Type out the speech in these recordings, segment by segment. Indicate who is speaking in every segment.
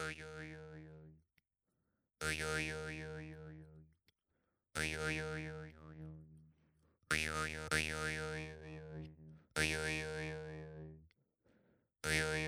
Speaker 1: Oi, oi, oi, oi, oi. Oi, oi, oi, oi, oi. Oi, oi.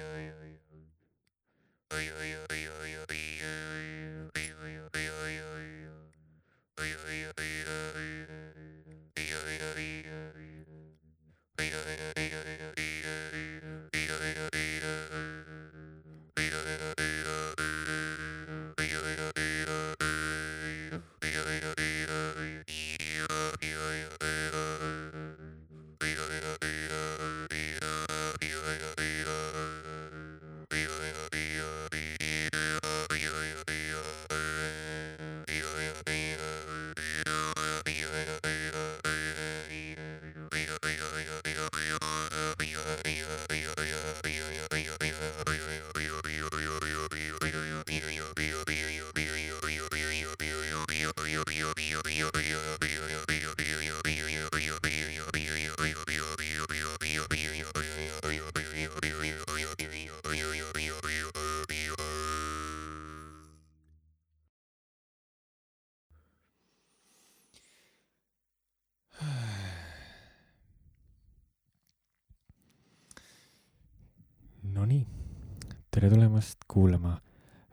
Speaker 1: Tere tulemast kuulama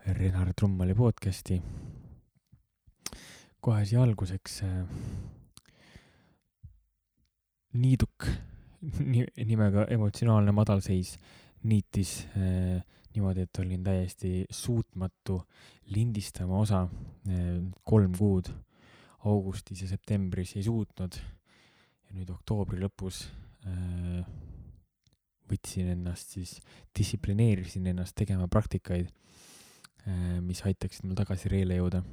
Speaker 1: Renar Trummali podcasti. kohe siia alguseks äh, niiduk ni, nimega emotsionaalne madalseis niitis äh, niimoodi, et olin täiesti suutmatu lindistama osa äh, kolm kuud. augustis ja septembris ei suutnud ja nüüd oktoobri lõpus äh, võtsin ennast siis, distsiplineerisin ennast tegema praktikaid, äh, mis aitaksid mul tagasi reele jõuda.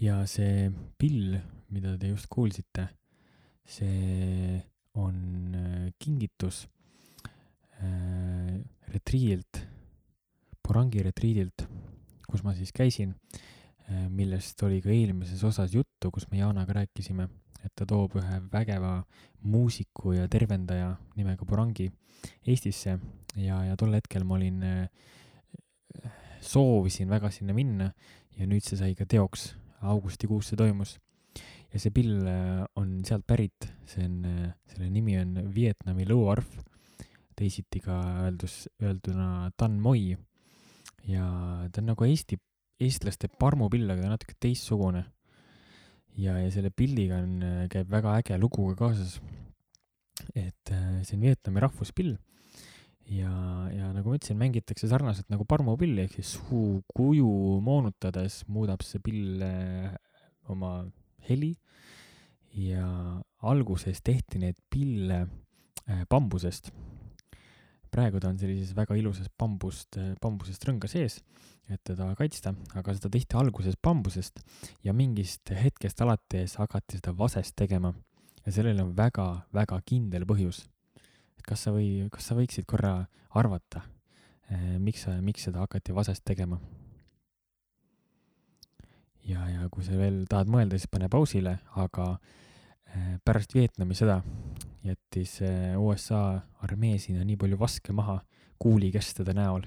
Speaker 1: ja see pill, mida te just kuulsite, see on äh, kingitus äh, retriidilt, Porangi retriidilt, kus ma siis käisin, millest oli ka eelmises osas juttu, kus me Jaanaga rääkisime et ta toob ühe vägeva muusiku ja tervendaja nimega Burangi Eestisse ja, ja tol hetkel ma olin, äh, soovisin väga sinna minna ja nüüd see sai ka teoks. augustikuus see toimus. ja see pill äh, on sealt pärit, see on, äh, selle nimi on Vietnami lõuarv, teisiti ka öeldus, öelduna Dan Moi. ja ta on nagu Eesti, eestlaste parmupill, aga ta on natuke teistsugune ja, ja selle pilliga on, äh, käib väga äge lugu ka kaasas. et äh, see on Vietnami rahvuspill ja, ja nagu ma ütlesin, mängitakse sarnaselt nagu parmupilli, ehk siis suukuju moonutades muudab see pill äh, oma heli ja alguses tehti neid pille bambusest. Praegu ta on sellises väga ilusas bambust, bambusest rõnga sees et teda kaitsta, aga seda tehti alguses bambusest ja mingist hetkest alates hakati seda vasest tegema. ja sellel on väga-väga kindel põhjus. et kas sa või, kas sa võiksid korra arvata, eh, miks sa, miks seda hakati vasest tegema? ja, ja kui sa veel tahad mõelda, siis pane pausile, aga eh, pärast Vietnami sõda jättis eh, USA armee sinna nii palju vaske maha kuulikestade näol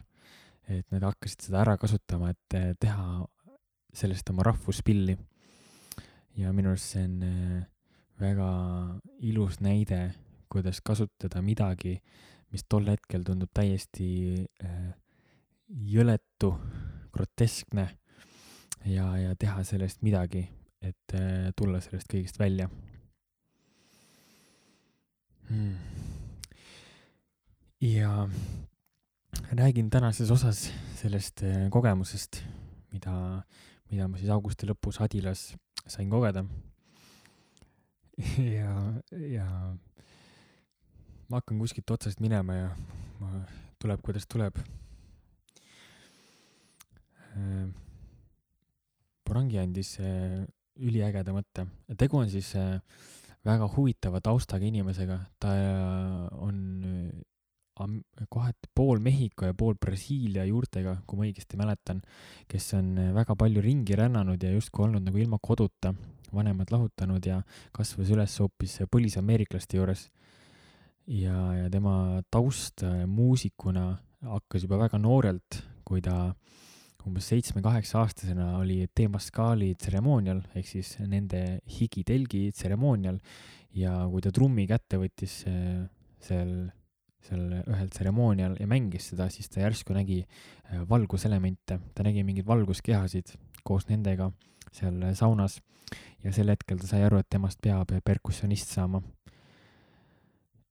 Speaker 1: et nad hakkasid seda ära kasutama, et eh, teha sellest oma rahvuspilli. ja minu arust see on eh, väga ilus näide, kuidas kasutada midagi, mis tol hetkel tundub täiesti jõletu, groteskne ja, ja teha sellest midagi, et tulla sellest kõigest välja hmm.. ja räägin tänases osas sellest äh, kogemusest, mida, mida ma siis augusti lõpus Adilas sain kogeda. ja, ja ma hakkan kuskilt otsast minema ja ma, tuleb, kuidas tuleb. Porangi äh, andis äh, üliägeda mõtte. tegu on siis väga huvitava taustaga inimesega, ta on kohati pool Mehhiko ja pool Brasiilia juurtega, kui ma õigesti mäletan, kes on eh, väga palju ringi rännanud ja justkui olnud nagu ilma koduta, vanemad lahutanud ja kasvas üles hoopis põlisameeriklaste juures. ja, ja tema taust muusikuna hakkas juba väga noorelt, kui ta umbes seitsme-kaheksa aastasena oli Temascali tseremoonial ehk siis nende higitelgi tseremoonial. Ja kui ta trummi kätte võttis äh, seal, seal ühel tseremoonial ja mängis seda, siis ta järsku nägi äh, valguselemente, ta nägi mingeid valguskehasid koos nendega seal saunas. Ja sel hetkel ta sai aru, et temast peab perkussionist saama.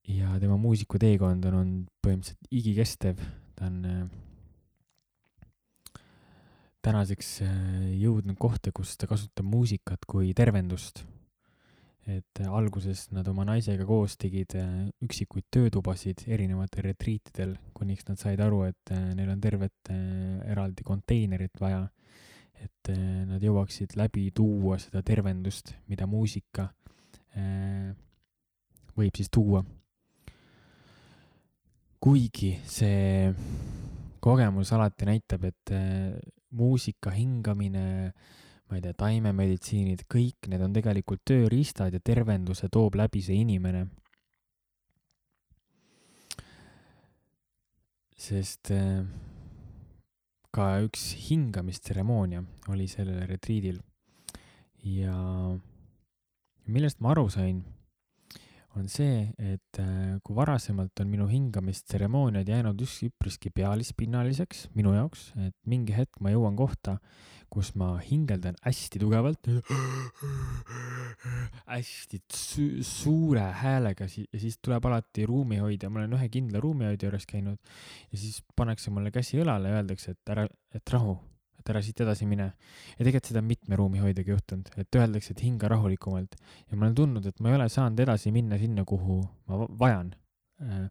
Speaker 1: ja tema muusikuteekond on olnud põhimõtteliselt igikestev, ta on äh, tänaseks äh, jõudnud kohta, kus ta kasutab muusikat kui tervendust. et äh, alguses nad oma naisega koos tegid äh, üksikuid töötubasid erinevatel retriitidel, kuniks nad said aru, et neil on tervet eraldi konteinerit vaja, et nad jõuaksid läbi tuua seda tervendust, mida muusika võib siis tuua. kuigi see kogemus alati näitab, et muusika hingamine, ma ei tea, taimemeditsiinid, kõik need on tegelikult tööriistad ja tervenduse toob läbi see inimene. sest äh, ka üks hingamistseremoonia oli sellel retriidil ja millest ma aru sain on see, et äh, kui varasemalt on minu hingamistseremooniad jäänud just üpriski pealispinnaliseks minu jaoks, et mingi hetk ma jõuan kohta, kus ma hingeldan hästi tugevalt, hästi su suure häälega ja siis tuleb alati ruumihoidja, ma olen ühe kindla ruumihoidja juures käinud ja siis pannakse mulle käsi õlale ja öeldakse, et ära, et rahu et ära siit edasi mine. ja tegelikult seda on mitme ruumihoidjaga juhtunud, et öeldakse, et hinga rahulikumalt ja ma olen tundnud, et ma ei ole saanud edasi minna sinna, kuhu ma vajan. Äh,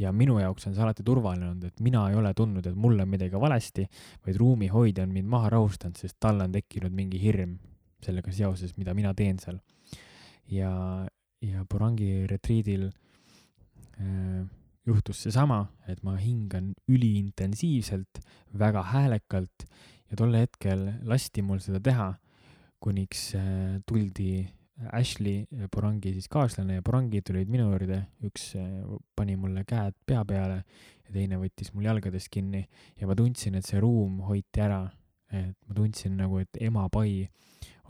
Speaker 1: ja minu jaoks on see alati turvaline olnud, et mina ei ole tundnud, et mul on midagi valesti, vaid ruumihoidja on mind maha rahustanud, sest tal on tekkinud mingi hirm sellega seoses, mida mina teen seal. ja, ja Burangi retriidil äh, juhtus seesama, et ma hingan üliintensiivselt, väga häälekalt ja tol hetkel lasti mul seda teha, kuniks äh, tuldi Ashley, Borangi siis kaaslane ja Borangi tulid minu juurde, üks äh, pani mulle käed pea peale ja teine võttis mul jalgadest kinni ja ma tundsin, et see ruum hoiti ära. et ma tundsin nagu, et emapai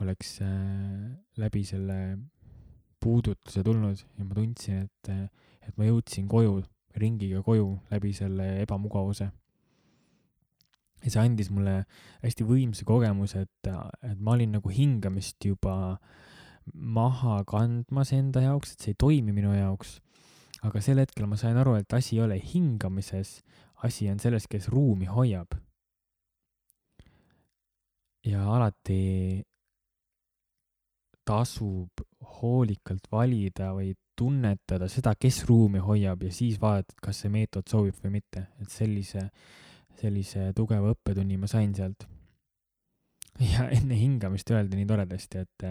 Speaker 1: oleks äh, läbi selle puudutuse tulnud ja ma tundsin, et, et ma jõudsin koju, ringiga koju läbi selle ebamugavuse ja see andis mulle hästi võimsa kogemuse, et, et ma olin nagu hingamist juba maha kandmas enda jaoks, et see ei toimi minu jaoks. aga sel hetkel ma sain aru, et asi ei ole hingamises, asi on selles, kes ruumi hoiab. ja alati tasub hoolikalt valida või tunnetada seda, kes ruumi hoiab ja siis vaadata, kas see meetod sobib või mitte, et sellise sellise tugeva õppetunni ma sain sealt. ja enne hingamist öeldi nii toredasti, et,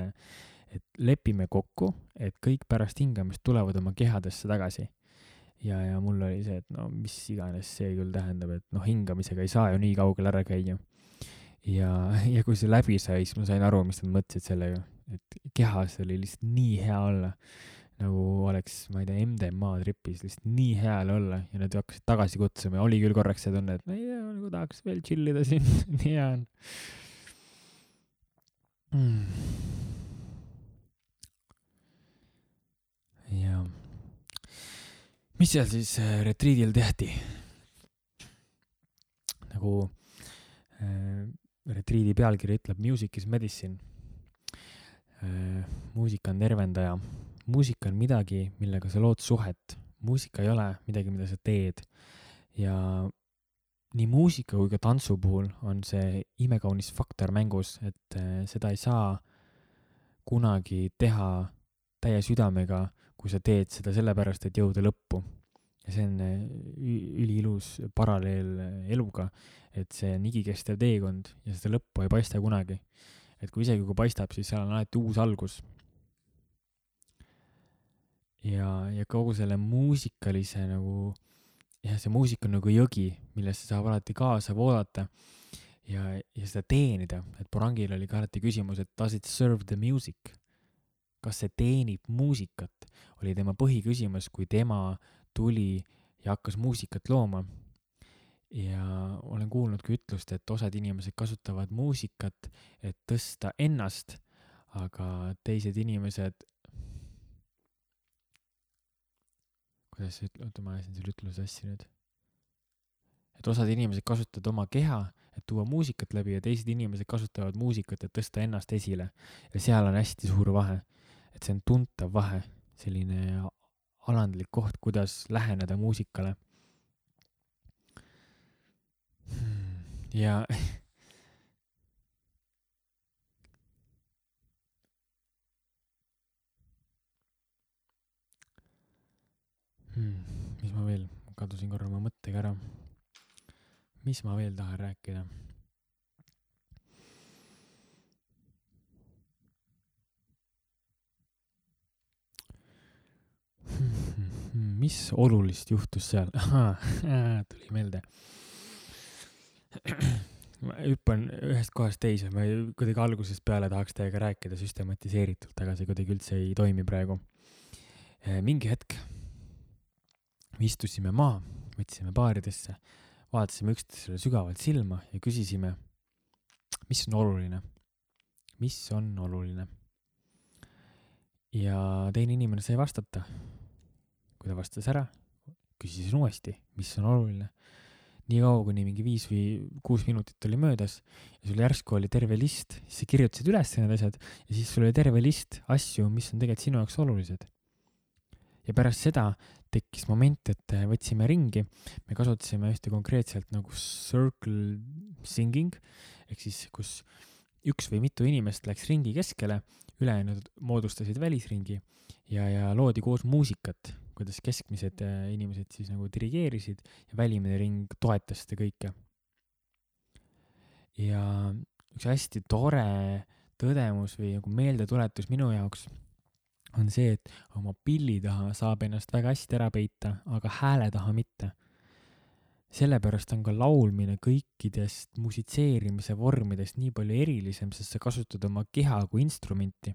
Speaker 1: et lepime kokku, et kõik pärast hingamist tulevad oma kehadesse tagasi. ja, ja mul oli see, et no mis iganes see küll tähendab, et noh, hingamisega ei saa ju nii kaugel ära käia. ja, ja kui see läbi sai, siis ma sain aru, mis nad mõtlesid sellega, et kehas oli lihtsalt nii hea olla nagu oleks, ma ei tea, MDMA tripis lihtsalt nii hea olla ja nad hakkasid tagasi kutsuma ja oli küll korraks see tunne, et ma ei tea, nagu tahaks veel chill ida siin nii hea on mm.. ja, mis seal siis äh, retriidil tehti? nagu äh, retriidi pealkiri ütleb Music is medicine äh,. muusika on tervendaja muusika on midagi, millega sa lood suhet, muusika ei ole midagi, mida sa teed. ja nii muusika kui ka tantsu puhul on see imekaunis faktor mängus, et äh, seda ei saa kunagi teha täie südamega, kui sa teed seda sellepärast, et jõuda lõppu. ja see on äh, üliilus paralleel äh, eluga, et see on igikestev teekond ja seda lõppu ei paista kunagi. et kui isegi kui paistab, siis seal on alati uus algus ja, ja kogu selle muusikalise nagu, jah, see muusika on nagu jõgi, millesse saab alati kaasa voolata ja, ja seda teenida, et Borangil oli ka alati küsimus, et does it serve the music? kas see teenib muusikat, oli tema põhiküsimus, kui tema tuli ja hakkas muusikat looma. ja olen kuulnud ka ütlust, et osad inimesed kasutavad muusikat, et tõsta ennast, aga teised inimesed, kuidas see oota, ma ajasin selle ütluse sassi nüüd. et osad inimesed kasutavad oma keha, et tuua muusikat läbi ja teised inimesed kasutavad muusikat, et tõsta ennast esile. ja seal on hästi suur vahe, et see on tuntav vahe, selline alandlik koht, kuidas läheneda muusikale ja hmm, mis ma veel, kadusin korra oma mõttega ära. mis ma veel tahan rääkida? mis olulist juhtus seal? tuli meelde ma hüppan ühest kohast teise, ma kuidagi algusest peale tahaks teiega rääkida süstematiseeritult, aga see kuidagi üldse ei toimi praegu. Eh, mingi hetk istusime maha, võtsime baaridesse, vaatasime üksteisele sügavalt silma ja küsisime, mis on oluline, mis on oluline. ja teine inimene sai vastata. kui ta vastas ära, küsisin uuesti, mis on oluline nii kaua, kuni mingi viis või kuus minutit oli möödas ja sul järsku oli terve list, siis sa kirjutasid üles need asjad ja siis sul oli terve list asju, mis on tegelikult sinu jaoks olulised. Ja pärast seda tekkis moment, et võtsime ringi, me kasutasime ühte konkreetselt nagu circle singing ehk siis, kus üks või mitu inimest läks ringi keskele, ülejäänud moodustasid välisringi ja, ja loodi koos muusikat kuidas keskmised äh, inimesed siis nagu dirigeerisid ja välimine ring toetas seda kõike. ja üks hästi tore tõdemus või nagu meeldetuletus minu jaoks on see, et oma pilli taha saab ennast väga hästi ära peita, aga hääle taha mitte. sellepärast on ka laulmine kõikidest musitseerimise vormidest nii palju erilisem, sest sa kasutad oma keha kui instrumenti,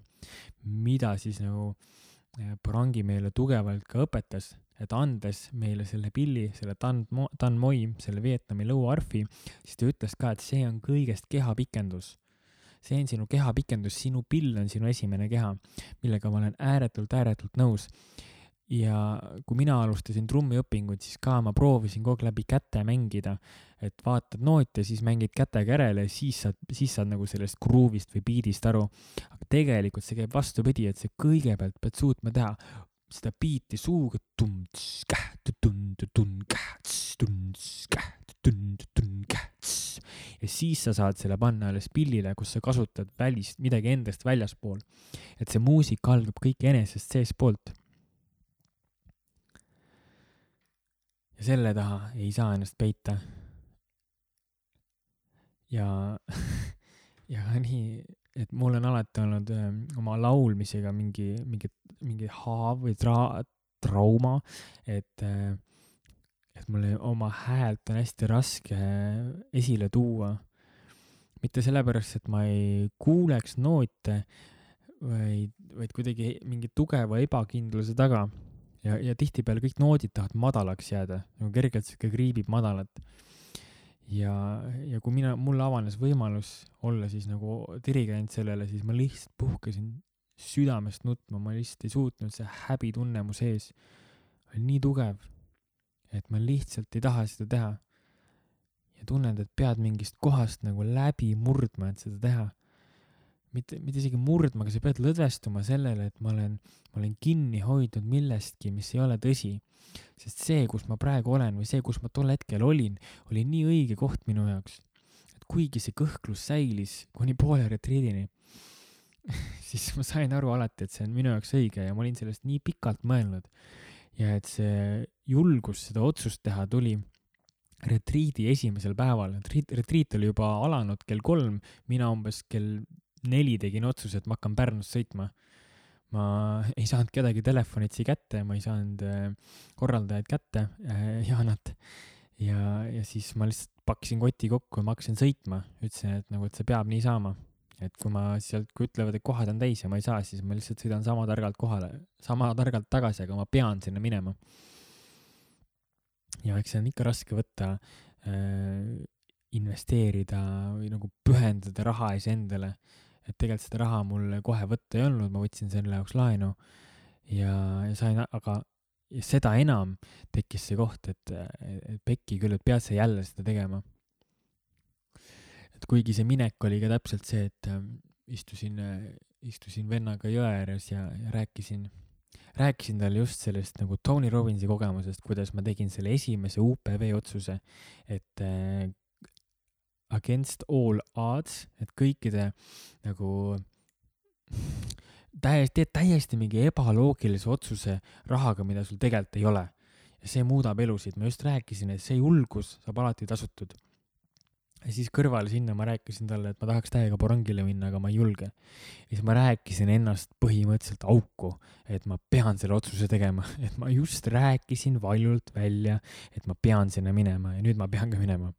Speaker 1: mida siis nagu äh, Barangi meile tugevalt ka õpetas, et andes meile selle pilli, selle Dan, Dan Moi, selle Vietnami lõuarfi, siis ta ütles ka, et see on kõigest kehapikendus. See on sinu kehapikendus, sinu pill on sinu esimene keha, millega ma olen ääretult, ääretult nõus. Ja kui mina alustasin trummiõpingut, siis ka ma proovisin kogu aeg läbi käte mängida, et vaatad nooti ja siis mängid kätega järele siis saad, siis saad nagu sellest gruuvist või beat'ist aru. aga tegelikult see käib vastupidi, et sa kõigepealt pead suutma teha seda beat'i suuga ja siis sa saad selle panna alles pillile, kus sa kasutad välist, midagi endast väljaspool. et see muusika algab kõik enesest seestpoolt ja selle taha ei saa ennast peita. ja ja nii, et mul on alati olnud öö, ähm, oma laulmisega mingi, mingi, mingi haav või tra-, trauma, et öö, äh, et mul oma häält on hästi raske esile tuua. mitte sellepärast, et ma ei kuuleks noote, vaid, vaid kuidagi mingi tugeva ebakindluse taga ja, ja tihtipeale kõik noodid tahavad madalaks jääda, nagu kergelt sihuke kriibib madalat. ja, ja kui mina, mulle avanes võimalus olla siis nagu dirigent sellele, siis ma lihtsalt puhkesin südamest nutma, ma lihtsalt ei suutnud, see häbitunne mu sees oli nii tugev, et ma lihtsalt ei taha seda teha. ja tunned, et pead mingist kohast nagu läbi murdma, et seda teha mitte, mitte isegi murdma, aga sa pead lõdvestuma sellele, et ma olen, ma olen kinni hoidnud millestki, mis ei ole tõsi. sest see, kus ma praegu olen või see, kus ma tol hetkel olin, oli nii õige koht minu jaoks. et kuigi see kõhklus säilis kuni poole retriidini, siis ma sain aru alati, et see on minu jaoks õige ja ma olin sellest nii pikalt mõelnud. Ja et see julgus seda otsust teha tuli retriidi esimesel päeval, retriit, retriit oli juba alanud kell kolm, mina umbes kell neli tegin otsuse, et ma hakkan Pärnust sõitma. ma ei saanud kedagi telefonitsi kätte, ma ei saanud äh, korraldajaid kätte, äh, Jaanat. ja, ja siis ma lihtsalt pakkisin koti kokku ja ma hakkasin sõitma, ütlesin, et nagu, et see peab nii saama. Et kui ma sealt, kui ütlevad, et kohad on täis ja ma ei saa, siis ma lihtsalt sõidan sama targalt kohale, sama targalt tagasi, aga ma pean sinna minema ja eks see on ikka raske võtta äh, investeerida või nagu pühendada raha iseendale. et tegelikult seda raha mul kohe võtta ei olnud, ma võtsin selle jaoks laenu ja, ja sain, aga seda enam tekkis see koht, et, et pekki küll, et pead sa jälle seda tegema. Kuigi see minek oli ka täpselt see, et äh, istusin, istusin vennaga jõe ääres ja, ja rääkisin rääkisin talle just sellest nagu Tony Robbinsi kogemusest, kuidas ma tegin selle esimese UPV otsuse, et äh, against all odds, et kõikide nagu täiesti, täiesti mingi ebaloogilise otsuse rahaga, mida sul tegelikult ei ole. ja see muudab elusid, ma just rääkisin, et see julgus saab alati tasutud ja siis kõrvale sinna ma rääkisin talle, et ma tahaks täiega porangile minna, aga ma ei julge. ja siis ma rääkisin ennast põhimõtteliselt auku, et ma pean selle otsuse tegema, et ma just rääkisin valjult välja, et ma pean sinna minema ja nüüd ma pean ka minema.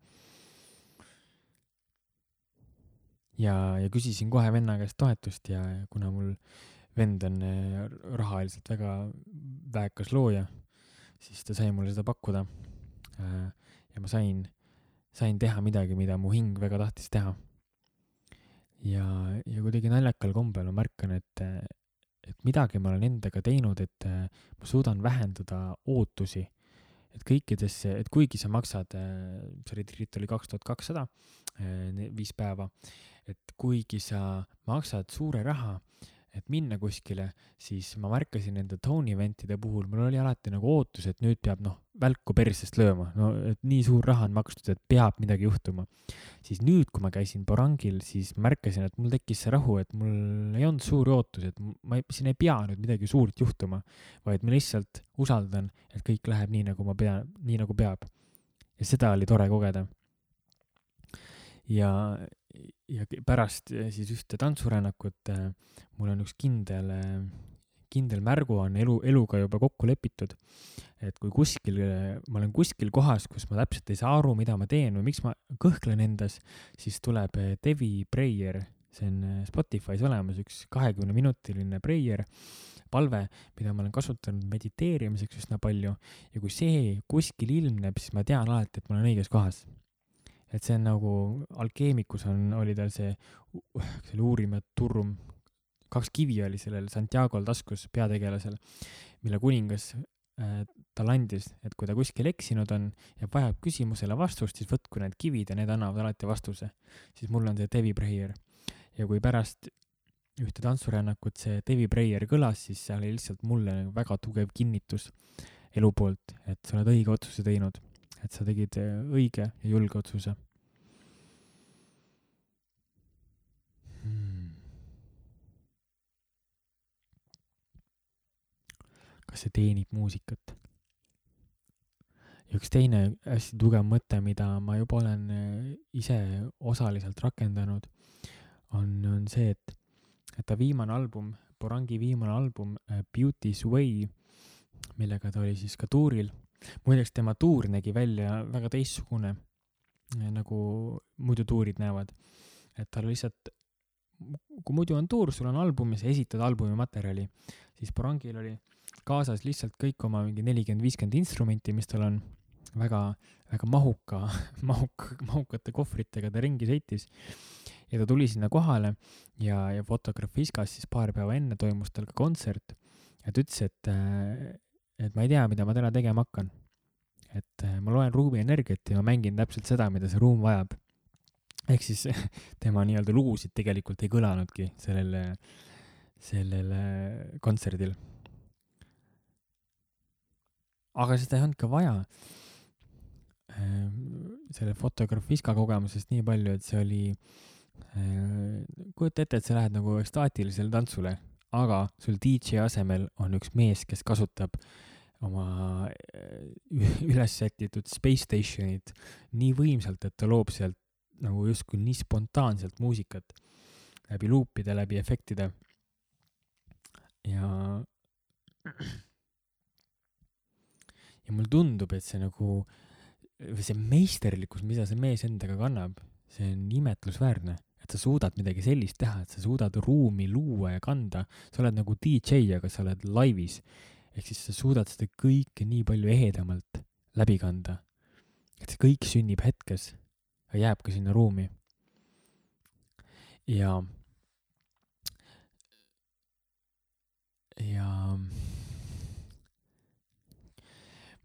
Speaker 1: ja, ja küsisin kohe venna käest toetust ja kuna mul vend on eh, rahaliselt väga väekas looja, siis ta sai mulle seda pakkuda. Äh, ja ma sain sain teha midagi, mida mu hing väga tahtis teha. ja, ja kuidagi naljakal kombel ma märkan, et, et midagi ma olen endaga teinud, et ma suudan vähendada ootusi. et kõikidesse, et kuigi sa maksad, see retriit oli kaks tuhat kakssada, viis päeva, et kuigi sa maksad suure raha et minna kuskile, siis ma märkasin nende Tony event'ide puhul, mul oli alati nagu ootus, et nüüd peab noh, välku persest lööma, no et nii suur raha on makstud, et peab midagi juhtuma. siis nüüd, kui ma käisin Borangil, siis märkasin, et mul tekkis see rahu, et mul ei olnud suuri ootusi, et ma ei, siin ei pea nüüd midagi suurt juhtuma, vaid ma lihtsalt usaldan, et kõik läheb nii, nagu ma pean, nii nagu peab. ja seda oli tore kogeda ja, ja pärast eh, siis ühte tantsurännakut eh, mul on üks kindel, eh, kindel märguanne elu, eluga juba kokku lepitud. et kui kuskil, ma olen kuskil kohas, kus ma täpselt ei saa aru, mida ma teen või miks ma kõhklen endas, siis tuleb Devi Prayer, see on Spotify's olemas, üks kahekümne minutiline prayer palve, mida ma olen kasutanud mediteerimiseks üsna palju ja kui see kuskil ilmneb, siis ma tean alati, et ma olen õiges kohas et see on nagu, alkeemikus on, oli tal see, selle uurima turrum, kaks kivi oli sellel Santiago'l taskus, peategelasel, mille kuningas äh, talle andis, et kui ta kuskil eksinud on ja vajab küsimusele vastust, siis võtku need kivid ja need annavad alati vastuse. siis mul on see Devi Breyer. ja kui pärast ühte tantsurännakut see Devi Breyer kõlas, siis seal oli lihtsalt mulle väga tugev kinnitus elu poolt, et sa oled õige otsuse teinud et sa tegid äh, õige ja julge otsuse hmm.. kas see teenib muusikat? ja üks teine hästi tugev mõte, mida ma juba olen äh, ise osaliselt rakendanud, on, on see, et, et ta viimane album, Borangi viimane album äh, Beauty's Way, millega ta oli siis ka tuuril muideks tema tuur nägi välja väga teistsugune, eh, nagu muidu tuurid näevad. et tal lihtsalt, kui muidu on tuur, sul on album ja sa esitad albumi materjali, siis Borangil oli kaasas lihtsalt kõik oma mingi nelikümmend, viiskümmend instrumenti, mis tal on väga, väga mahuka, mahuka, mahukate kohvritega ta ringi sõitis. ja ta tuli sinna kohale ja, ja Fotografiskas siis paar päeva enne toimus tal ka kontsert ja ta ütles, et eh, et ma ei tea, mida ma täna tegema hakkan. et äh, ma loen ruumi energiat ja ma mängin täpselt seda, mida see ruum vajab. ehk siis tema nii-öelda lugusid tegelikult ei kõlanudki sellel, sellel kontserdil. aga seda ei olnud ka vaja. Selle Fotografiska kogemusest nii palju, et see oli, äh, kujuta ette, et sa lähed nagu ekstaatilisele tantsule, aga sul DJ asemel on üks mees, kes kasutab äh, oma äh, üles sätitud space station'it nii võimsalt, et ta loob sealt nagu justkui nii spontaanselt muusikat läbi luupide, läbi efektide. ja, ja mulle tundub, et see nagu, see meisterlikkus, mida see mees endaga kannab, see on imetlusväärne, et sa suudad midagi sellist teha, et sa suudad ruumi luua ja kanda, sa oled nagu DJ, aga sa oled laivis ehk siis sa suudad seda kõike nii palju ehedamalt läbi kanda. et see kõik sünnib hetkes ja jääb ka sinna ruumi. ja, ja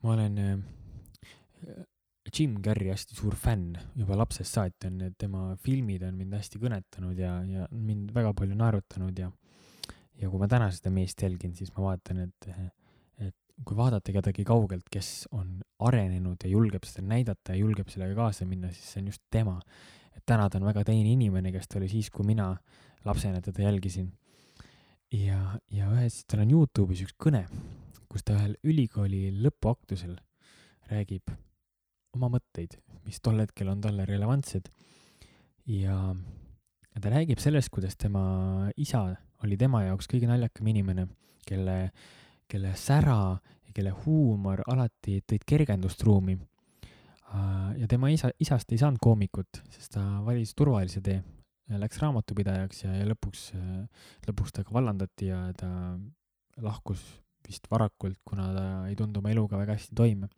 Speaker 1: ma olen äh, Jim Carrey hästi suur fänn, juba lapsest saati on tema filmid on mind hästi kõnetanud ja, ja mind väga palju naerutanud ja, ja kui ma täna seda meest jälgin, siis ma vaatan, et kui vaadata kedagi kaugelt, kes on arenenud ja julgeb seda näidata ja julgeb sellega kaasa minna, siis see on just tema. et täna ta on väga teine inimene, kes ta oli siis, kui mina lapsena teda jälgisin. ja, ja ühes, tal on Youtube'is üks kõne, kus ta ühel ülikooli lõpuaktusel räägib oma mõtteid, mis tol hetkel on talle relevantsed. ja ta räägib sellest, kuidas tema isa oli tema jaoks kõige naljakam inimene, kelle, kelle sära ja kelle huumor alati tõid kergendust ruumi. ja tema isa, isast ei saanud koomikut, sest ta valis turvalise tee, läks raamatupidajaks ja, ja lõpuks, lõpuks ta ka vallandati ja ta lahkus vist varakult, kuna ta ei tulnud oma eluga väga hästi toime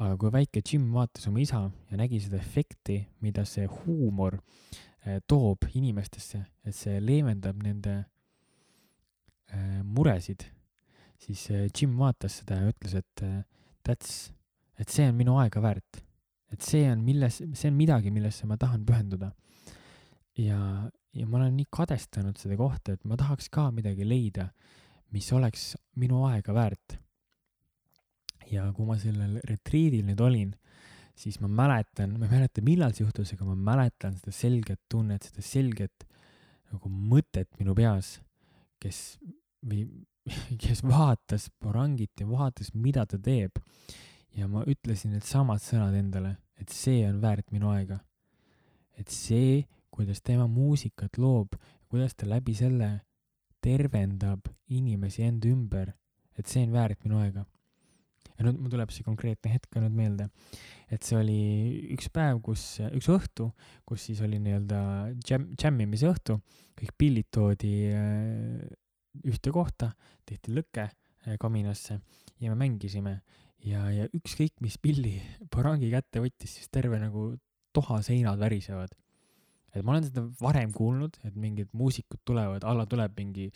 Speaker 1: aga kui väike Jim vaatas oma isa ja nägi seda efekti, mida see huumor eh, toob inimestesse, et see leevendab nende muresid, siis eh, Jim vaatas seda ja ütles, et that's, et see on minu aega väärt. et see on milles, see on midagi, millesse ma tahan pühenduda. ja, ja ma olen nii kadestanud seda kohta, et ma tahaks ka midagi leida, mis oleks minu aega väärt ja kui ma sellel retriidil nüüd olin, siis ma mäletan, ma ei mäleta, millal see juhtus, aga ma mäletan seda selget tunnet, seda selget nagu mõtet minu peas, kes või kes vaatas Borangit ja vaatas, mida ta teeb. ja ma ütlesin needsamad sõnad endale, et see on väärt minu aega. et see, kuidas tema muusikat loob, kuidas ta läbi selle tervendab inimesi enda ümber, et see on väärt minu aega ja nüüd mul tuleb see konkreetne hetk ka nüüd meelde, et see oli üks päev, kus, üks õhtu, kus siis oli nii-öelda džäm, džämmimise õhtu, kõik pillid toodi äh, ühte kohta, tehti lõke äh, kaminasse ja me mängisime ja, ja ükskõik, mis pilli Barangi kätte võttis, siis terve nagu tohaseinad värisevad. et ma olen seda varem kuulnud, et mingid muusikud tulevad, alla tuleb mingi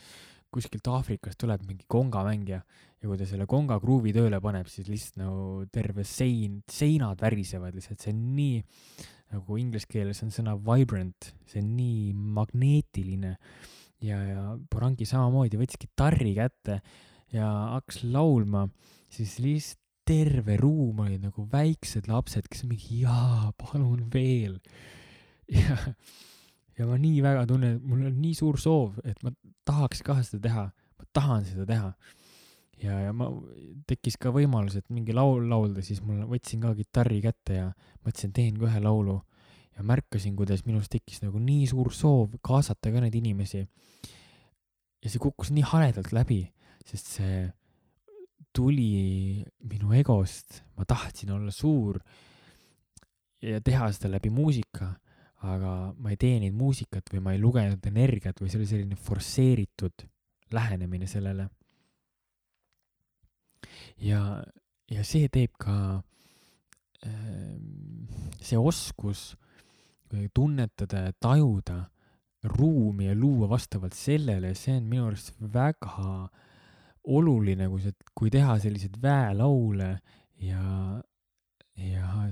Speaker 1: kuskilt Aafrikast tuleb mingi kongamängija ja kui ta selle konga kruuvi tööle paneb, siis lihtsalt nagu terve sein, seinad värisevad lihtsalt, see on nii, nagu inglise keeles on sõna vibrant, see on nii magneetiline. Ja, ja Porangi samamoodi võttis kitarri kätte ja hakkas laulma, siis lihtsalt terve ruum oli nagu väiksed lapsed, kes mingi jaa, palun veel. ja ja ma nii väga tunnen, et mul on nii suur soov, et ma tahaks ka seda teha, ma tahan seda teha. ja, ja ma, tekkis ka võimalus, et mingi laul laulda, siis mul võtsin ka kitarri kätte ja mõtlesin, teen ka ühe laulu. Ja märkasin, kuidas minus tekkis nagu nii suur soov kaasata ka neid inimesi. ja see kukkus nii haledalt läbi, sest see tuli minu egost, ma tahtsin olla suur ja teha seda läbi muusika aga ma ei teeninud muusikat või ma ei lugenud energiat või see oli selline forsseeritud lähenemine sellele. ja, ja see teeb ka äh, see oskus tunnetada ja tajuda ruumi ja luua vastavalt sellele, see on minu arust väga oluline, kui see, kui teha selliseid väelaule ja, ja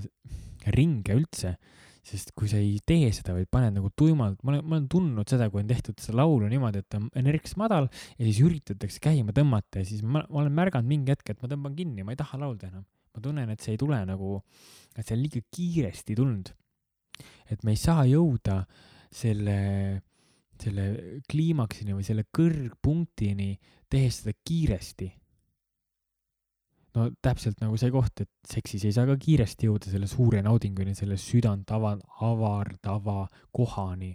Speaker 1: ringe üldse sest kui sa ei tee seda, vaid paned nagu tuimalt, ma olen, ma olen tundnud seda, kui on tehtud seda laulu niimoodi, et on energiks madal ja siis üritatakse käima tõmmata ja siis ma, ma olen märganud mingi hetk, et ma tõmban kinni, ma ei taha laulda enam. ma tunnen, et see ei tule nagu, et see on liiga kiiresti tulnud. Et me ei saa jõuda selle, selle kliimaksini või selle kõrgpunktini, tehes seda kiiresti no täpselt nagu see koht, et seksis ei saa ka kiiresti jõuda selle suure naudinguni, selle südant ava-, avardava kohani.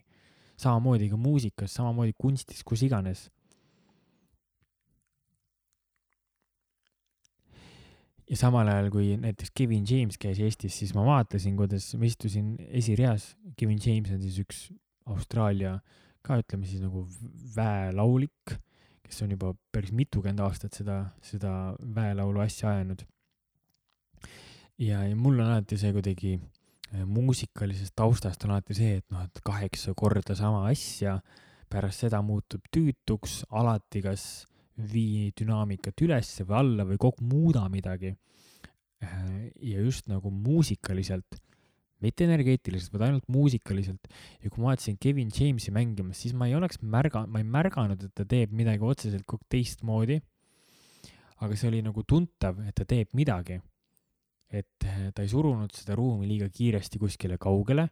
Speaker 1: samamoodi ka muusikas, samamoodi kunstis, kus iganes. Ja samal ajal, kui näiteks Kevin James käis Eestis, siis ma vaatasin, kuidas ma istusin esireas. Kevin James on siis üks Austraalia ka ütleme siis nagu väelaulik kes on juba päris mitukümmend aastat seda, seda väelaulu asja ajanud. ja, ja mul on alati see kuidagi äh, muusikalisest taustast on alati see, et noh, et kaheksa korda sama asja, pärast seda muutub tüütuks, alati kas vii dünaamikat ülesse või alla või kogu muuda midagi. Äh, ja just nagu muusikaliselt, mitte energeetiliselt, vaid ainult muusikaliselt. ja kui ma vaatasin Kevin Jamesi mängimas, siis ma ei oleks märga-, ma ei märganud, et ta teeb midagi otseselt kogu teistmoodi. aga see oli nagu tuntav, et ta teeb midagi et eh, ta ei surunud seda ruumi liiga kiiresti kuskile kaugele,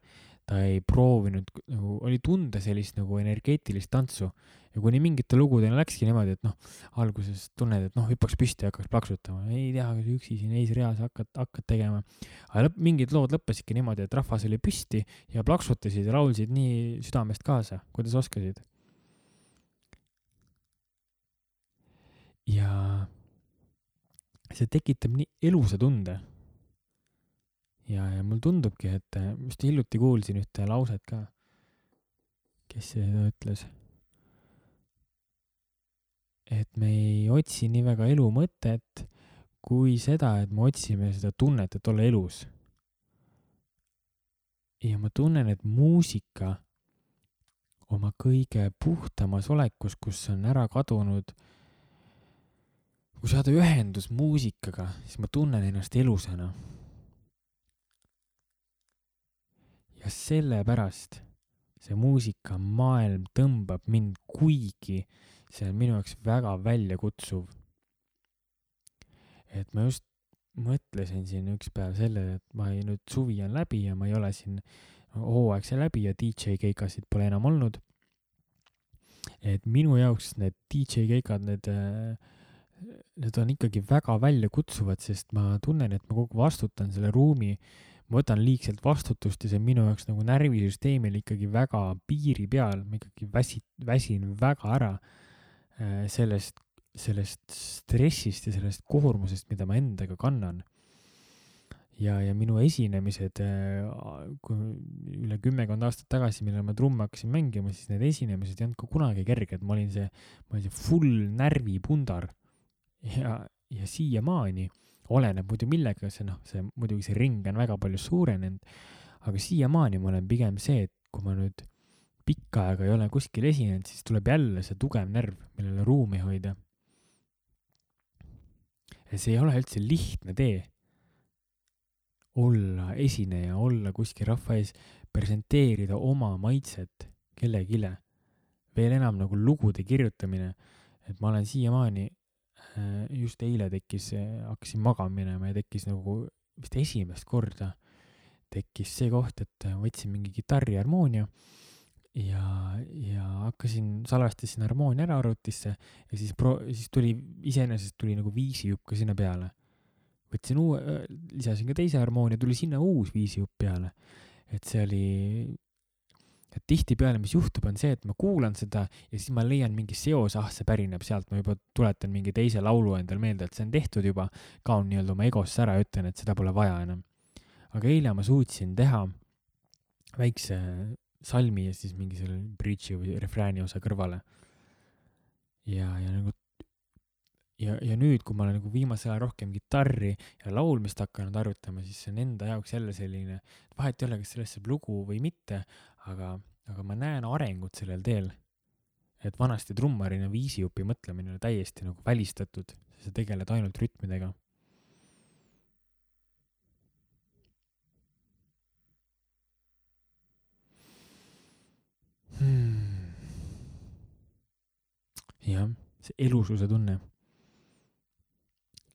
Speaker 1: ta ei proovinud, nagu oli tunda sellist nagu energeetilist tantsu ja kuni mingite lugudeni läkski niimoodi, et noh, alguses tunned, et noh, hüppaks püsti ja hakkaks plaksutama, ei tea, kas üksi siin eesreas hakkad, hakkad tegema. aga lõpp, mingid lood lõppesidki niimoodi, et rahvas oli püsti ja plaksutasid ja laulsid nii südamest kaasa, kuidas oskasid. ja see tekitab nii elusa tunde ja, ja mul tundubki, et äh, just hiljuti kuulsin ühte lauset ka, kes seda ütles. et me ei otsi nii väga elu mõtet, kui seda, et me otsime seda tunnet, et olla elus. ja ma tunnen, et muusika oma kõige puhtamas olekus, kus on ära kadunud, kui saada ühendus muusikaga, siis ma tunnen ennast elusana ja sellepärast see muusikamaailm tõmbab mind, kuigi see on minu jaoks väga väljakutsuv. et ma just mõtlesin siin üks päev sellele, et ma ei, nüüd suvi on läbi ja ma ei ole siin hooaeg sai läbi ja DJ keikasid pole enam olnud. et minu jaoks need DJ keikad, need, need on ikkagi väga väljakutsuvad, sest ma tunnen, et ma kogu vastutan selle ruumi ma võtan liigselt vastutust ja see on minu jaoks nagu närvisüsteemil ikkagi väga piiri peal, ma ikkagi väsi-, väsin väga ära äh, sellest, sellest stressist ja sellest koormusest, mida ma endaga kannan. ja, ja minu esinemised, äh, kui üle kümmekond aastat tagasi, millal ma trumme hakkasin mängima, siis need esinemised ei olnud ka kunagi kerged, ma olin see, ma olin see full närvipundar ja, ja siiamaani oleneb muidu millega, see noh, see muidugi see ring on väga palju suurenenud, aga siiamaani ma olen pigem see, et kui ma nüüd pikka aega ei ole kuskil esinenud, siis tuleb jälle see tugev närv, millele ruumi hoida. ja see ei ole üldse lihtne tee. olla esineja, olla kuskil rahva ees, presenteerida oma maitset kellelegi. veel enam nagu lugude kirjutamine, et ma olen siiamaani just eile tekkis, hakkasin magama minema ja tekkis nagu vist esimest korda tekkis see koht, et võtsin mingi kitarri harmoonia ja, ja hakkasin, salvestasin harmoonia ära arvutisse ja siis pro-, siis tuli, iseenesest tuli nagu viisijupp ka sinna peale. võtsin uue, lisasin ka teise harmoonia, tuli sinna uus viisijupp peale. et see oli et tihtipeale, mis juhtub, on see, et ma kuulan seda ja siis ma leian mingi seose, ah, see pärineb sealt, ma juba tuletan mingi teise laulu endale meelde, et see on tehtud juba, kaon nii-öelda oma egosse ära ja ütlen, et seda pole vaja enam. aga eile ma suutsin teha väikse salmi ja siis mingi selle bridge'i või refrääni osa kõrvale. ja, ja nagu ja, ja nüüd, kui ma olen nagu viimasel ajal rohkem kitarri ja laulmist hakanud harjutama, siis see on enda jaoks jälle selline, vahet ei ole, kas sellest saab lugu või mitte, aga, aga ma näen arengut sellel teel. et vanasti trummarina viisijupi mõtlemine oli täiesti nagu välistatud, sa tegeled ainult rütmidega. Hmm. jah, see elususe tunne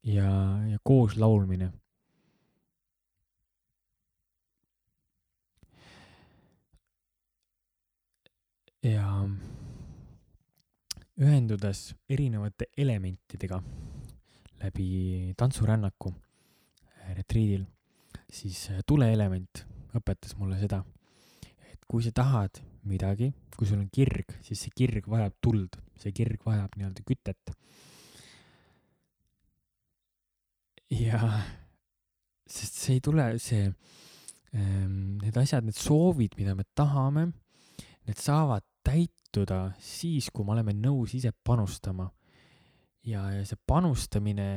Speaker 1: ja, ja koos laulmine ja ühendudes erinevate elementidega läbi tantsurännaku äh, retriidil, siis äh, tuleelement õpetas mulle seda, et kui sa tahad midagi, kui sul on kirg, siis see kirg vajab tuld, see kirg vajab nii-öelda kütet. ja sest see ei tule, see ähm,, need asjad, need soovid, mida me tahame, need saavad täituda siis, kui me oleme nõus ise panustama. ja, ja see panustamine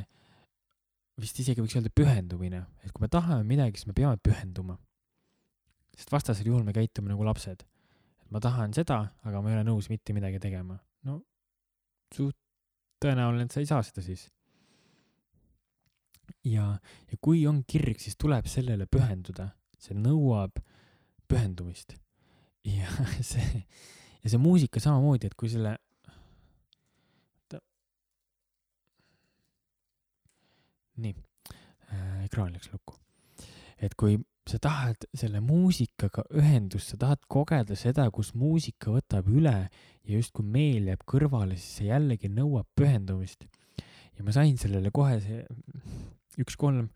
Speaker 1: vist isegi võiks öelda pühendumine, et kui me tahame midagi, siis me peame pühenduma. sest vastasel juhul me käitume nagu lapsed. et ma tahan seda, aga ma ei ole nõus mitte midagi tegema. no suht tõenäoline, et sa ei saa seda siis. ja, ja kui on kirg, siis tuleb sellele pühenduda, see nõuab pühendumist. ja see, ja see muusika samamoodi, et kui selle nii äh,, ekraan läks lukku. et kui sa tahad selle muusikaga ühendust, sa tahad kogeda seda, kus muusika võtab üle ja justkui meel jääb kõrvale, siis see jällegi nõuab pühendumist. ja ma sain sellele kohe see üks kolm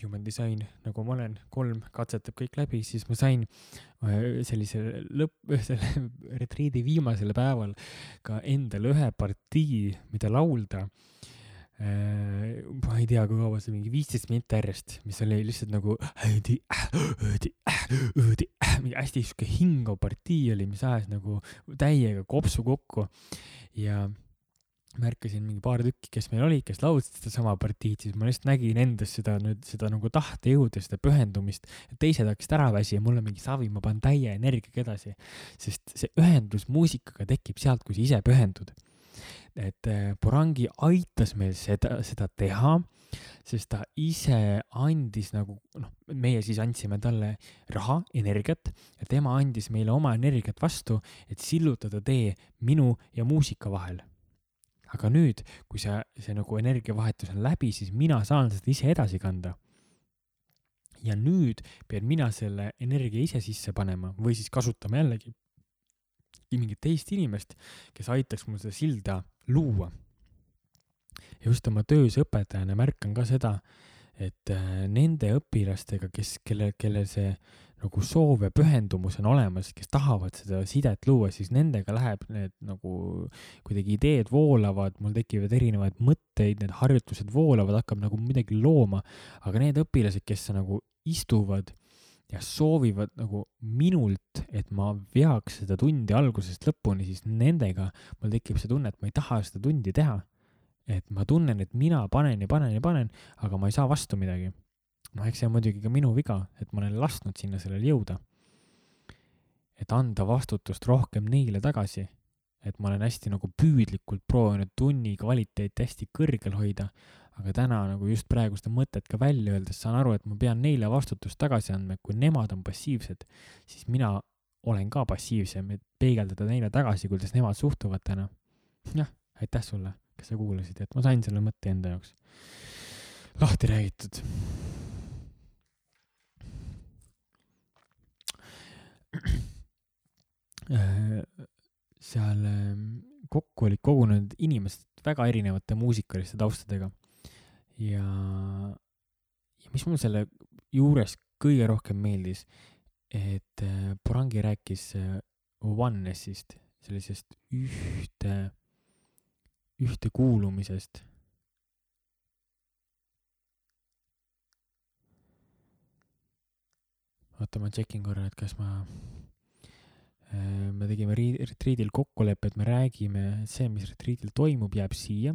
Speaker 1: human design, nagu ma olen, kolm katsetab kõik läbi, siis ma sain äh, sellise lõpp, selle retriidi viimasel päeval ka endale ühe partii, mida laulda. Äh, ma ei tea, kui kaua see mingi viisteist minti järjest, mis oli lihtsalt nagu mingi hästi sihuke hingav partii oli, mis ajas nagu täiega kopsu kokku. Ja märkasin mingi paar tükki, kes meil olid, kes laulsid sedasama partiid, siis ma lihtsalt nägin endas seda nüüd, seda nagu tahtejõudu, seda pühendumist. teised hakkasid ära väsi ja mul on mingi savi, ma panen täie energiaga edasi. sest see ühendus muusikaga tekib sealt, kui sa ise pühendud et äh, aitas meil seda, seda teha, sest ta ise andis nagu noh, meie siis andsime talle raha, energiat ja tema andis meile oma energiat vastu, et sillutada tee minu ja muusika vahel. Aga nüüd, kui see, see nagu energiavahetus on läbi, siis mina saan seda ise edasi kanda ja nüüd pean mina selle energia ise sisse panema või siis kasutama jällegi mingit teist inimest, kes aitaks mul seda silda luua. ja just oma töös õpetajana märkan ka seda, et äh, nende õpilastega, kes, kelle, kellel see nagu soov ja pühendumus on olemas, kes tahavad seda sidet luua, siis nendega läheb need nagu kuidagi ideed voolavad, mul tekivad erinevaid mõtteid, need harjutused voolavad, hakkab nagu midagi looma. aga need õpilased, kes nagu istuvad ja soovivad nagu minult, et ma veaks seda tundi algusest lõpuni, siis nendega mul tekib see tunne, et ma ei taha seda tundi teha. et ma tunnen, et mina panen ja panen ja panen, aga ma ei saa vastu midagi. Noh, eks see on muidugi ka minu viga, et ma olen lasknud sinna sellele jõuda. et anda vastutust rohkem neile tagasi. et ma olen hästi nagu püüdlikult proovinud tunni kvaliteeti hästi kõrgel hoida, aga täna nagu just praegu seda mõtet ka välja öeldes saan aru, et ma pean neile vastutust tagasi andma, et kui nemad on passiivsed, siis mina olen ka passiivsem, et peegeldada neile tagasi, kuidas nemad suhtuvad täna. jah, aitäh sulle, kes sa kuulasid, et ma sain selle mõtte enda jaoks lahti räägitud. Seal ehm, kokku olid kogunenud inimesed väga erinevate muusikaliste taustadega ja, ja mis mul selle juures kõige rohkem meeldis, et äh, Porangi rääkis äh, oneness'ist, sellisest ühte, ühtekuulumisest. oota, ma tšekin korra, et kas ma äh, me tegime retriidil kokkuleppe, et me räägime, see, mis retriidil toimub, jääb siia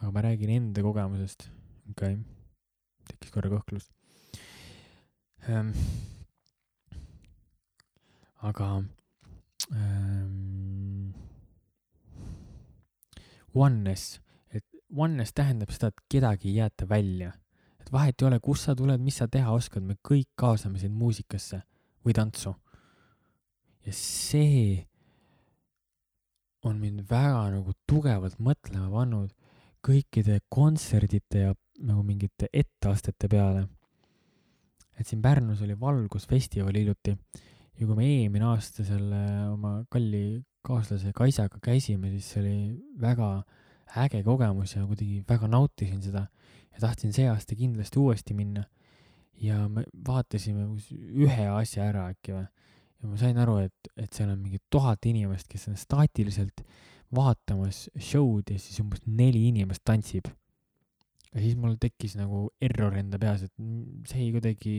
Speaker 1: aga ma räägin enda kogemusest, okei okay., tekkis korra kõhklus ähm,. aga ähm, oneness, et oneness tähendab seda, et kedagi ei jäeta välja. Et vahet ei ole, kust sa tuled, mis sa teha oskad, me kõik kaasame sind muusikasse või tantsu. ja see on mind väga nagu tugevalt mõtlema pannud kõikide kontserdite ja nagu mingite etteastete peale. et siin Pärnus oli valgusfestival hiljuti ja kui me eelmine aasta selle oma kalli kaaslase Kaisaga käisime, siis see oli väga äge kogemus ja kuidagi väga nautisin seda ja tahtsin see aasta kindlasti uuesti minna. ja me vaatasime ühe asja ära äkki või ja ma sain aru, et, et seal on mingi tuhat inimest, kes on staatiliselt vaatamas show'd ja siis umbes neli inimest tantsib. ja siis mul tekkis nagu error enda peas, et see ei kuidagi,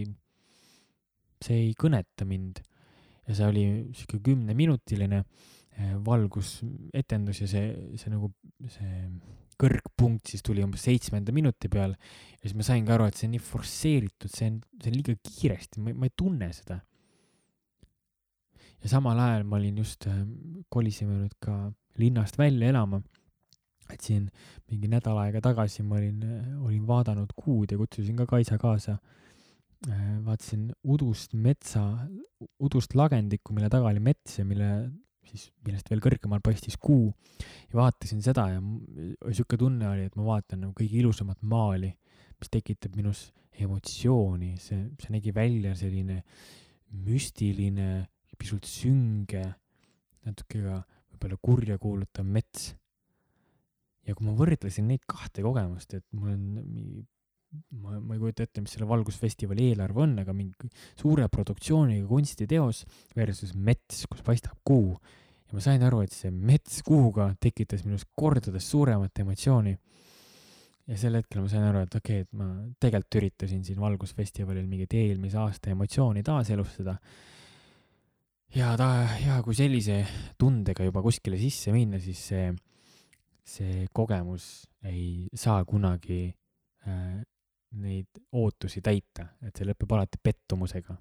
Speaker 1: see ei kõneta mind. ja see oli sihuke kümneminutiline, valgusetendus ja see, see nagu, see kõrgpunkt siis tuli umbes seitsmenda minuti peal ja siis ma saingi aru, et see on nii forsseeritud, see on, see on liiga kiiresti, ma, ma ei tunne seda. ja samal ajal ma olin just, äh, kolisime nüüd ka linnast välja elama. et siin mingi nädal aega tagasi ma olin, olin vaadanud kuud ja kutsusin ka Kaisa kaasa. Äh, vaatasin udust metsa, udust lagendikku, mille taga oli mets ja mille siis, millest veel kõrgemal paistis kuu ja vaatasin seda ja sihuke tunne oli, et ma vaatan nagu kõige ilusamat maali, mis tekitab minus emotsiooni, see, see nägi välja selline müstiline, pisut sünge, natuke ka võib-olla kurja kuulutav mets. ja kui ma võrdlesin neid kahte kogemust, et mul on ma, ma ei kujuta ette, mis selle valgusfestivali eelarve on, aga mingi suure produktsiooniga kunstiteos versus mets, kus paistab kuu ja ma sain aru, et see mets kuhuga tekitas minus kordades suuremat emotsiooni. ja sel hetkel ma sain aru, et okei okay,, et ma tegelikult üritasin siin Valgusfestivalil mingit eelmise aasta emotsiooni taaselustada. ja ta, ja kui sellise tundega juba kuskile sisse minna, siis see, see kogemus ei saa kunagi äh, neid ootusi täita, et see lõpeb alati pettumusega.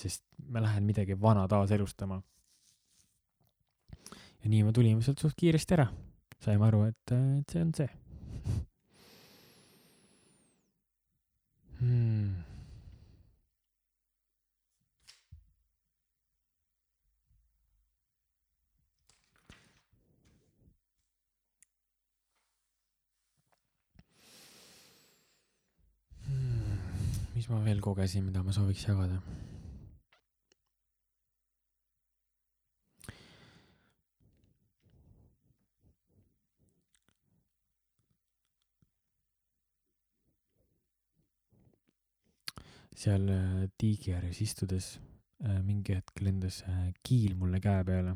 Speaker 1: sest ma lähen midagi vana taaselustama ja nii me tulime sealt suht kiiresti ära. saime aru, et, et see on see mis ma veel kogesin, mida ma sooviks jagada seal äh, tiigi ääres istudes äh, mingi hetk lendas äh, kiil mulle käe peale.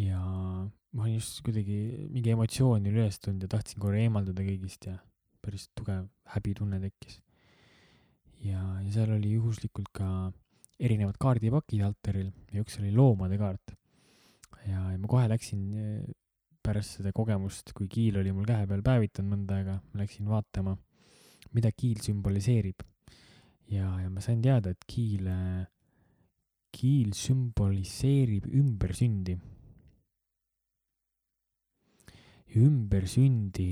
Speaker 1: ja ma olin just kuidagi, mingi emotsioon oli üles tulnud ja tahtsin korra eemalduda kõigist ja päris tugev häbitunne tekkis. ja, ja seal oli juhuslikult ka erinevad kaardipakid altaril ja üks oli loomade kaart. ja, ja ma kohe läksin pärast seda kogemust, kui kiil oli mul käe peal päevitanud mõnda aega, ma läksin vaatama mida kiil sümboliseerib. ja, ja ma sain teada, et kiil, kiil sümboliseerib ümbersündi. ümbersündi,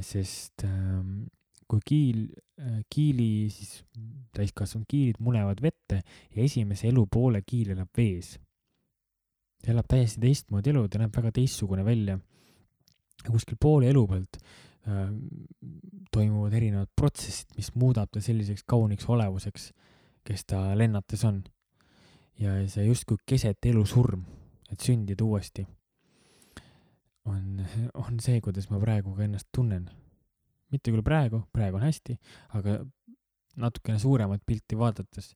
Speaker 1: sest ähm, kui kiil, äh, kiili siis täiskasvanud kiilid munevad vette ja esimese elupoole kiil elab vees. ta elab täiesti teistmoodi elu, ta näeb väga teistsugune välja. kuskil poole elu pealt Äh, toimuvad erinevad protsessid, mis muudab ta selliseks kauniks olevuseks, kes ta lennates on. ja see justkui keset elu surm, et sündida uuesti, on, on see, kuidas ma praegu ka ennast tunnen. mitte küll praegu, praegu on hästi, aga natukene suuremat pilti vaadates,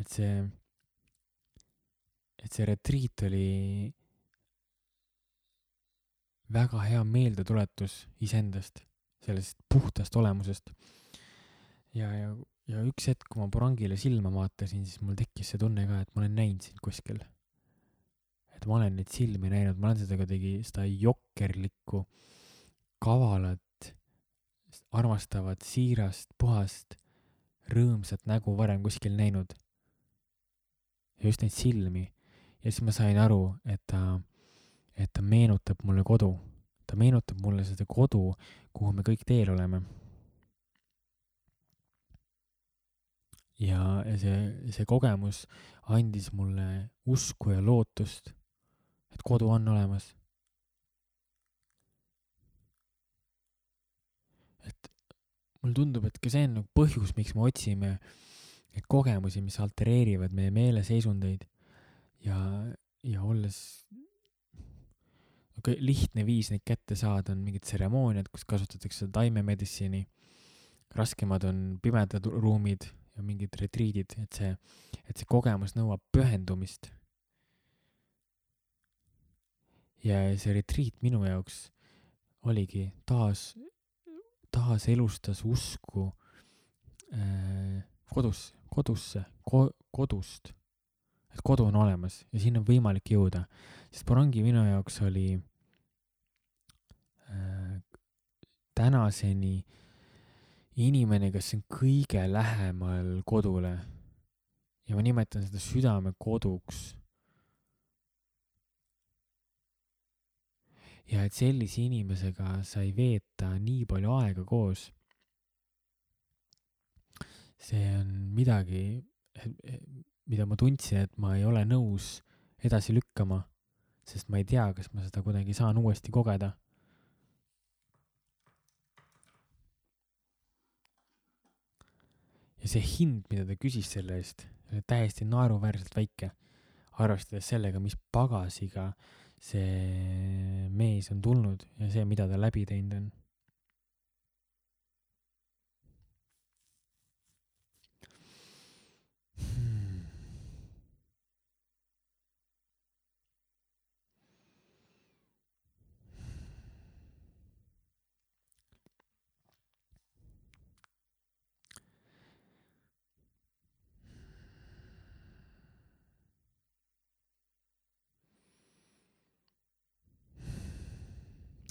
Speaker 1: et see, et see retriit oli väga hea meeldetuletus iseendast, sellest puhtast olemusest. ja, ja, ja üks hetk, kui ma Burangile silma vaatasin, siis mul tekkis see tunne ka, et ma olen näinud sind kuskil. Et ma olen neid silmi näinud, ma olen seda kuidagi, seda jokkerlikku, kavalat, armastavat, siirast, puhast, rõõmsat nägu varem kuskil näinud. ja just neid silmi. ja siis ma sain aru, et ta et ta meenutab mulle kodu. ta meenutab mulle seda kodu, kuhu me kõik teel oleme. ja, ja see, see kogemus andis mulle usku ja lootust, et kodu on olemas. et mulle tundub, et ka see on nagu põhjus, miks me otsime neid kogemusi, mis altereerivad meie meeleseisundeid ja, ja olles okay, lihtne viis neid kätte saada on mingid tseremooniad, kus kasutatakse taimemeditsiini. raskemad on pimedad ruumid ja mingid retriidid, et see, et see kogemus nõuab pühendumist. Ja see retriit minu jaoks oligi taas, taas elustas usku äh, kodus, kodusse ko,, kodust. et kodu on olemas ja sinna on võimalik jõuda, sest Borangi minu jaoks oli äh, tänaseni inimene, kes on kõige lähemal kodule. ja ma nimetan seda südamekoduks. Ja et sellise inimesega sai veeta nii palju aega koos see on midagi, mida ma tundsin, et ma ei ole nõus edasi lükkama, sest ma ei tea, kas ma seda kuidagi saan uuesti kogeda. ja see hind, mida ta küsis selle eest, oli täiesti naeruväärselt väike, arvestades sellega, mis pagasiga see mees on tulnud ja see, mida ta läbi teinud on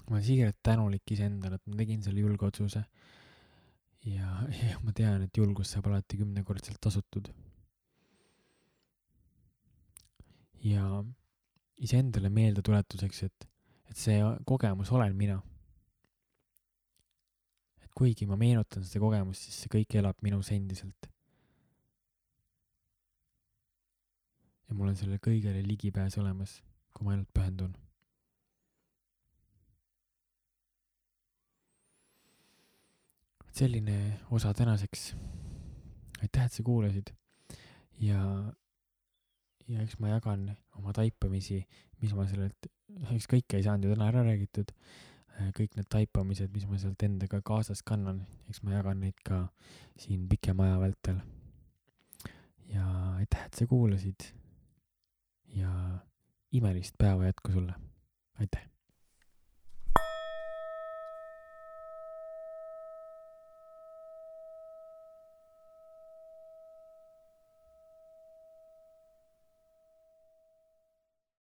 Speaker 1: ma olen siiralt tänulik iseendale, et ma tegin selle julge otsuse. ja, ja ma tean, et julgus saab alati kümnekordselt tasutud. ja iseendale meeldetuletuseks, et, et see kogemus olen mina. et kuigi ma meenutan seda kogemust, siis see kõik elab minus endiselt. ja mul on sellele kõigele ligipääs olemas, kui ma ainult pühendun selline osa tänaseks. aitäh, et sa kuulasid ja, ja eks ma jagan oma taipamisi, mis ma sellelt, eks kõike ei saanud ju täna ära räägitud, kõik need taipamised, mis ma sealt endaga kaasas kannan, eks ma jagan neid ka siin pikema aja vältel. ja aitäh, et sa kuulasid ja imelist päeva jätku sulle, aitäh!